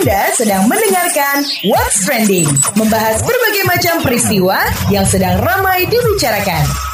Anda sedang mendengarkan What's Trending, membahas berbagai macam peristiwa yang sedang ramai dibicarakan.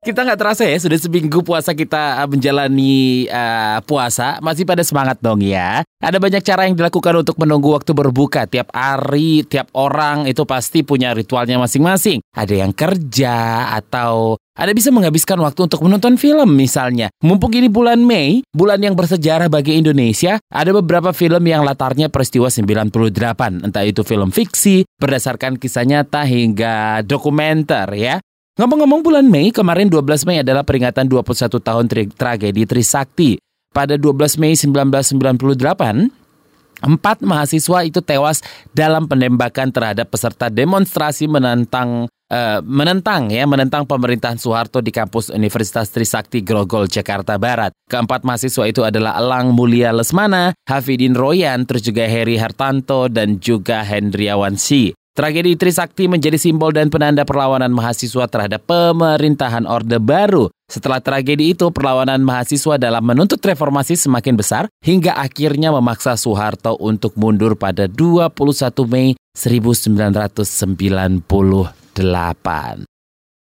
Kita nggak terasa ya, sudah seminggu puasa kita uh, menjalani uh, puasa. Masih pada semangat dong ya. Ada banyak cara yang dilakukan untuk menunggu waktu berbuka. Tiap hari, tiap orang itu pasti punya ritualnya masing-masing. Ada yang kerja atau ada bisa menghabiskan waktu untuk menonton film misalnya. Mumpung ini bulan Mei, bulan yang bersejarah bagi Indonesia, ada beberapa film yang latarnya peristiwa 98. Entah itu film fiksi, berdasarkan kisah nyata hingga dokumenter ya. Ngomong-ngomong bulan Mei, kemarin 12 Mei adalah peringatan 21 tahun tri tragedi Trisakti. Pada 12 Mei 1998, empat mahasiswa itu tewas dalam penembakan terhadap peserta demonstrasi menentang uh, menentang ya menentang pemerintahan Soeharto di kampus Universitas Trisakti Grogol Jakarta Barat. Keempat mahasiswa itu adalah Elang Mulia Lesmana, Hafidin Royan, terus juga Heri Hartanto dan juga Hendriawan Si. Tragedi Trisakti menjadi simbol dan penanda perlawanan mahasiswa terhadap pemerintahan Orde Baru. Setelah tragedi itu, perlawanan mahasiswa dalam menuntut reformasi semakin besar hingga akhirnya memaksa Soeharto untuk mundur pada 21 Mei 1998.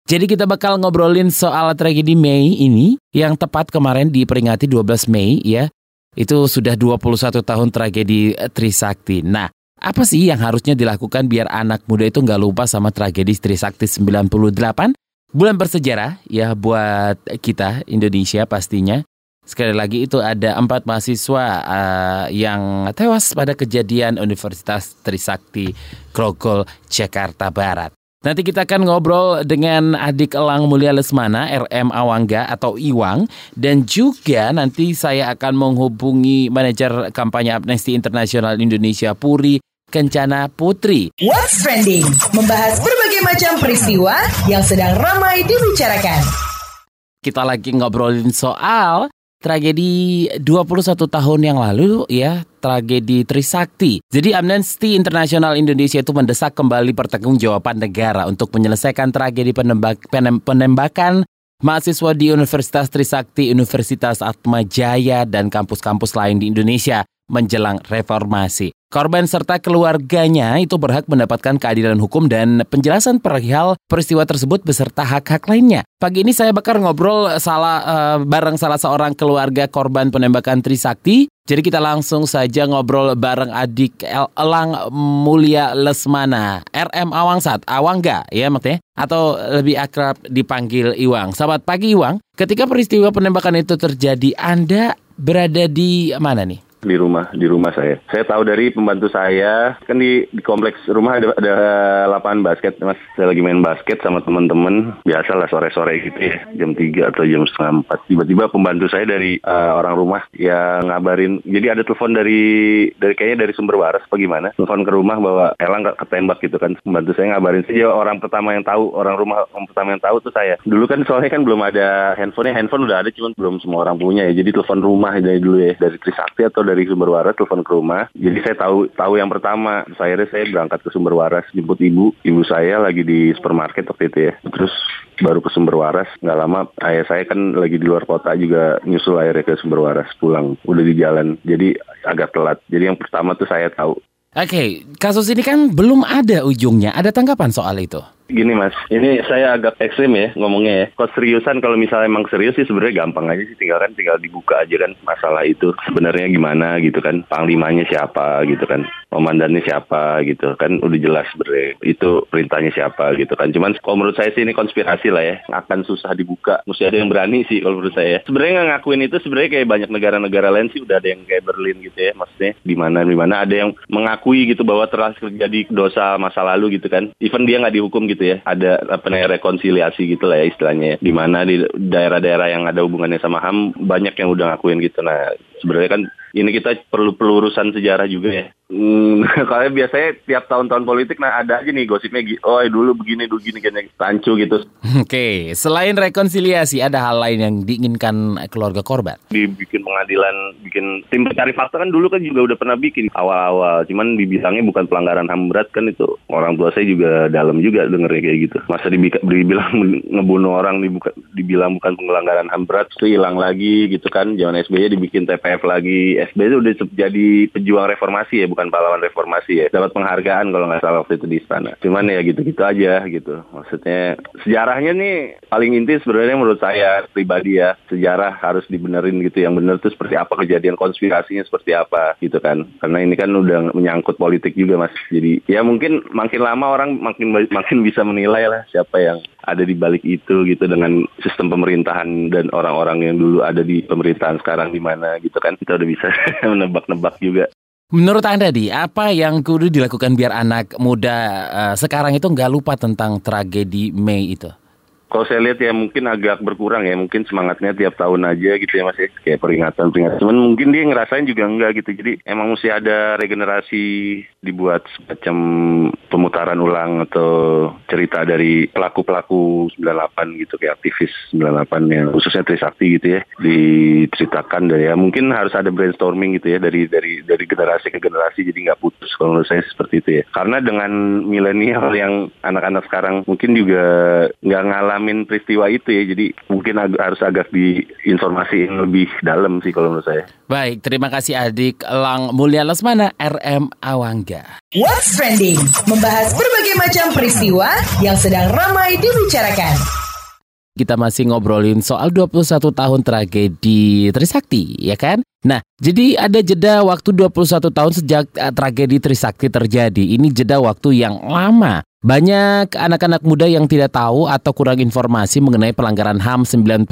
Jadi kita bakal ngobrolin soal tragedi Mei ini yang tepat kemarin diperingati 12 Mei ya. Itu sudah 21 tahun tragedi Trisakti. Nah, apa sih yang harusnya dilakukan biar anak muda itu nggak lupa sama tragedi Trisakti 98? Bulan bersejarah ya buat kita Indonesia pastinya. Sekali lagi itu ada empat mahasiswa uh, yang tewas pada kejadian Universitas Trisakti Grogol, Jakarta Barat. Nanti kita akan ngobrol dengan adik Elang Mulia Lesmana, RM Awangga atau Iwang. Dan juga nanti saya akan menghubungi manajer kampanye Amnesty Internasional Indonesia Puri Kencana Putri. What's Trending, membahas berbagai macam peristiwa yang sedang ramai dibicarakan. Kita lagi ngobrolin soal tragedi 21 tahun yang lalu ya, tragedi Trisakti. Jadi Amnesty Internasional Indonesia itu mendesak kembali pertanggungjawaban negara untuk menyelesaikan tragedi penembak, penembakan mahasiswa di Universitas Trisakti, Universitas Atma Jaya, dan kampus-kampus lain di Indonesia menjelang reformasi. Korban serta keluarganya itu berhak mendapatkan keadilan hukum dan penjelasan perihal peristiwa tersebut beserta hak-hak lainnya. Pagi ini saya bakar ngobrol salah uh, bareng salah seorang keluarga korban penembakan Trisakti. Jadi kita langsung saja ngobrol bareng adik El Elang Mulia Lesmana, RM Awangsat, Awangga ya maksudnya, atau lebih akrab dipanggil Iwang. Selamat pagi Iwang. Ketika peristiwa penembakan itu terjadi, Anda berada di mana nih? Di rumah di rumah saya. Saya tahu dari pembantu saya kan di, di kompleks rumah ada, ada lapangan basket mas. Saya lagi main basket sama teman-teman biasa lah sore-sore gitu ya jam 3 atau jam setengah empat. Tiba-tiba pembantu saya dari uh, orang rumah yang ngabarin. Jadi ada telepon dari dari kayaknya dari sumber waras apa gimana. Telepon ke rumah bahwa Elang ketembak gitu kan. Pembantu saya ngabarin saja orang pertama yang tahu orang rumah orang pertama yang tahu tuh saya. Dulu kan soalnya kan belum ada handphonenya handphone udah ada cuman belum semua orang punya ya. Jadi telepon rumah dari dulu ya dari Trisakti atau dari sumber waras telepon ke rumah. Jadi saya tahu tahu yang pertama. Saya saya berangkat ke sumber waras jemput ibu. Ibu saya lagi di supermarket waktu itu ya. Terus baru ke sumber waras. Nggak lama ayah saya kan lagi di luar kota juga nyusul akhirnya ke sumber waras pulang. Udah di jalan. Jadi agak telat. Jadi yang pertama tuh saya tahu. Oke, okay, kasus ini kan belum ada ujungnya. Ada tanggapan soal itu? Gini mas, ini saya agak ekstrim ya ngomongnya ya. Kalau seriusan kalau misalnya emang serius sih sebenarnya gampang aja sih. Tinggal kan tinggal dibuka aja kan masalah itu. Sebenarnya gimana gitu kan? Panglimanya siapa gitu kan? Komandannya siapa gitu kan? Udah jelas sebenarnya itu perintahnya siapa gitu kan? Cuman kalau menurut saya sih ini konspirasi lah ya. Akan susah dibuka. Mesti ada yang berani sih kalau menurut saya. Sebenarnya nggak ngakuin itu sebenarnya kayak banyak negara-negara lain sih. Udah ada yang kayak Berlin gitu ya maksudnya. Di mana di mana. Ada yang mengakui gitu bahwa telah terjadi dosa masa lalu gitu kan. Even dia nggak dihukum gitu ya ada apa namanya rekonsiliasi gitu lah ya istilahnya ya. di mana di daerah-daerah yang ada hubungannya sama HAM banyak yang udah ngakuin gitu nah sebenarnya kan ini kita perlu pelurusan sejarah juga ya. Hmm, kalau biasanya tiap tahun-tahun politik nah ada aja nih gosipnya oh dulu begini dulu gini gini rancu gitu. Oke, selain rekonsiliasi ada hal lain yang diinginkan keluarga korban? Dibikin pengadilan, bikin tim pencari fakta kan dulu kan juga udah pernah bikin awal-awal, cuman dibilangnya bukan pelanggaran HAM berat kan itu. Orang tua saya juga dalam juga dengernya kayak gitu. Masa dibilang ngebunuh orang dibuka, dibilang bukan pelanggaran HAM berat, itu hilang lagi gitu kan. Jangan SBY dibikin TP FF lagi SB itu udah jadi pejuang reformasi ya, bukan pahlawan reformasi ya. Dapat penghargaan kalau nggak salah waktu itu di istana. Cuman ya gitu-gitu aja gitu. Maksudnya sejarahnya nih paling inti sebenarnya menurut saya pribadi ya, sejarah harus dibenerin gitu. Yang benar tuh seperti apa kejadian konspirasinya seperti apa gitu kan. Karena ini kan udah menyangkut politik juga Mas. Jadi ya mungkin makin lama orang makin makin bisa menilai lah siapa yang ada di balik itu gitu dengan sistem pemerintahan dan orang-orang yang dulu ada di pemerintahan sekarang di mana gitu kan kita udah bisa menebak-nebak juga. Menurut Anda di apa yang kudu dilakukan biar anak muda uh, sekarang itu nggak lupa tentang tragedi Mei itu? Kalau saya lihat ya mungkin agak berkurang ya mungkin semangatnya tiap tahun aja gitu ya mas ya. Kayak peringatan peringatan cuman mungkin dia ngerasain juga enggak gitu. Jadi emang mesti ada regenerasi dibuat semacam pemutaran ulang atau cerita dari pelaku pelaku 98 gitu kayak aktivis 98 yang khususnya Trisakti gitu ya diceritakan dari ya. Mungkin harus ada brainstorming gitu ya dari dari dari generasi ke generasi jadi nggak putus. Kalau menurut saya seperti itu ya. Karena dengan milenial yang anak-anak sekarang mungkin juga nggak ngalah ngalamin peristiwa itu ya. Jadi mungkin ag harus agak diinformasiin lebih dalam sih kalau menurut saya. Baik, terima kasih adik Lang Mulia Lesmana RM Awangga. What's Trending? Membahas berbagai macam peristiwa yang sedang ramai dibicarakan. Kita masih ngobrolin soal 21 tahun tragedi Trisakti, ya kan? Nah, jadi ada jeda waktu 21 tahun sejak uh, tragedi Trisakti terjadi. Ini jeda waktu yang lama. Banyak anak-anak muda yang tidak tahu atau kurang informasi mengenai pelanggaran HAM 98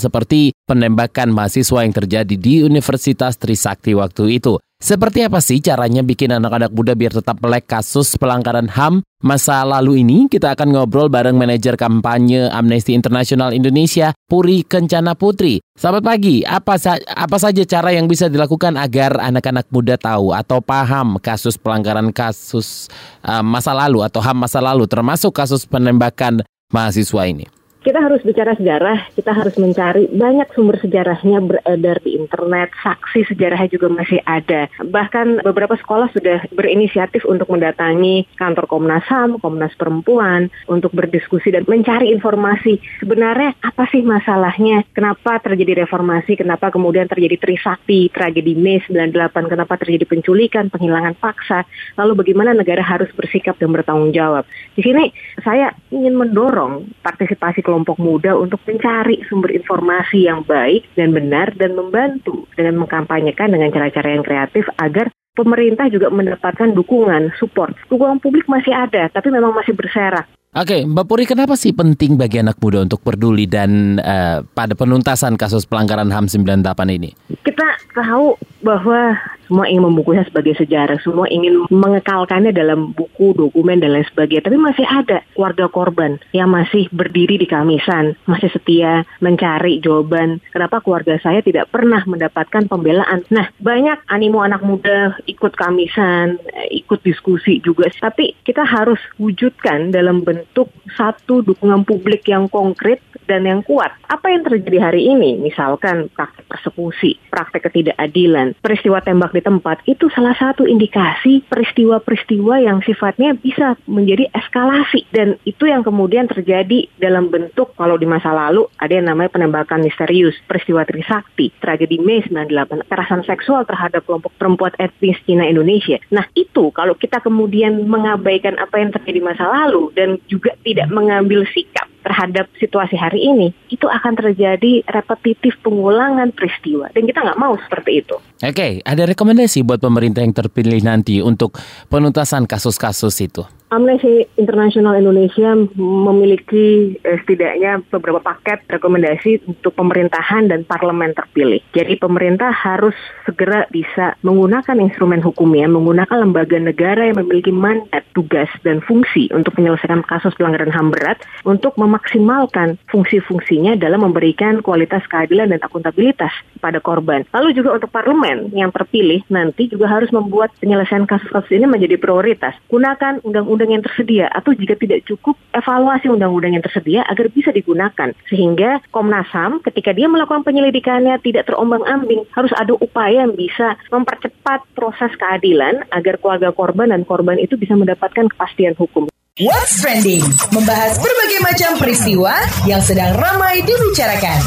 seperti penembakan mahasiswa yang terjadi di Universitas Trisakti waktu itu. Seperti apa sih caranya bikin anak-anak muda biar tetap melek kasus pelanggaran HAM masa lalu ini? Kita akan ngobrol bareng manajer kampanye Amnesty International Indonesia, Puri Kencana Putri. Selamat pagi, apa, sa apa saja cara yang bisa dilakukan agar anak-anak muda tahu atau paham kasus pelanggaran kasus uh, masa lalu atau HAM masa lalu termasuk kasus penembakan mahasiswa ini? Kita harus bicara sejarah, kita harus mencari banyak sumber sejarahnya beredar di internet, saksi sejarahnya juga masih ada. Bahkan beberapa sekolah sudah berinisiatif untuk mendatangi kantor Komnas HAM, Komnas Perempuan, untuk berdiskusi dan mencari informasi. Sebenarnya apa sih masalahnya, kenapa terjadi reformasi, kenapa kemudian terjadi Trisakti, tragedi Mei 98, kenapa terjadi penculikan, penghilangan paksa, lalu bagaimana negara harus bersikap dan bertanggung jawab. Di sini saya ingin mendorong partisipasi kelompok kelompok muda untuk mencari sumber informasi yang baik dan benar dan membantu dengan mengkampanyekan dengan cara-cara yang kreatif agar pemerintah juga mendapatkan dukungan, support. Dukungan publik masih ada, tapi memang masih berserak. Oke, Mbak Puri, kenapa sih penting bagi anak muda untuk peduli dan uh, pada penuntasan kasus pelanggaran HAM 98 ini? Kita tahu bahwa semua ingin membungkusnya sebagai sejarah, semua ingin mengekalkannya dalam buku, dokumen, dan lain sebagainya. Tapi masih ada keluarga korban yang masih berdiri di kamisan, masih setia mencari jawaban kenapa keluarga saya tidak pernah mendapatkan pembelaan. Nah, banyak animo anak muda ikut kamisan, ikut diskusi juga. Tapi kita harus wujudkan dalam bentuk satu dukungan publik yang konkret dan yang kuat. Apa yang terjadi hari ini? Misalkan praktek persekusi, praktek ketidakadilan, peristiwa tembak di tempat itu salah satu indikasi peristiwa-peristiwa yang sifatnya bisa menjadi eskalasi dan itu yang kemudian terjadi dalam bentuk kalau di masa lalu ada yang namanya penembakan misterius, peristiwa Trisakti, tragedi Mei 98, kekerasan seksual terhadap kelompok perempuan etnis Cina Indonesia. Nah itu kalau kita kemudian mengabaikan apa yang terjadi masa lalu dan juga tidak mengambil sikap terhadap situasi hari ini, itu akan terjadi repetitif pengulangan peristiwa. Dan kita nggak mau seperti itu. Oke, ada rekomendasi buat pemerintah yang terpilih nanti untuk penuntasan kasus-kasus itu? Amnesty International Indonesia memiliki eh, setidaknya beberapa paket rekomendasi untuk pemerintahan dan parlemen terpilih. Jadi pemerintah harus segera bisa menggunakan instrumen hukumnya, menggunakan lembaga negara yang memiliki mandat, tugas, dan fungsi untuk menyelesaikan kasus pelanggaran HAM berat untuk memaksimalkan fungsi-fungsinya dalam memberikan kualitas keadilan dan akuntabilitas pada korban. Lalu juga untuk parlemen yang terpilih nanti juga harus membuat penyelesaian kasus-kasus ini menjadi prioritas. Gunakan undang-undang undang-undang yang tersedia atau jika tidak cukup evaluasi undang-undang yang tersedia agar bisa digunakan sehingga Komnas HAM ketika dia melakukan penyelidikannya tidak terombang-ambing harus ada upaya yang bisa mempercepat proses keadilan agar keluarga korban dan korban itu bisa mendapatkan kepastian hukum. What's trending? Membahas berbagai macam peristiwa yang sedang ramai dibicarakan.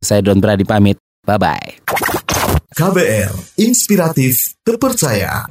Saya Don Brady pamit. Bye bye. KBR, inspiratif, terpercaya.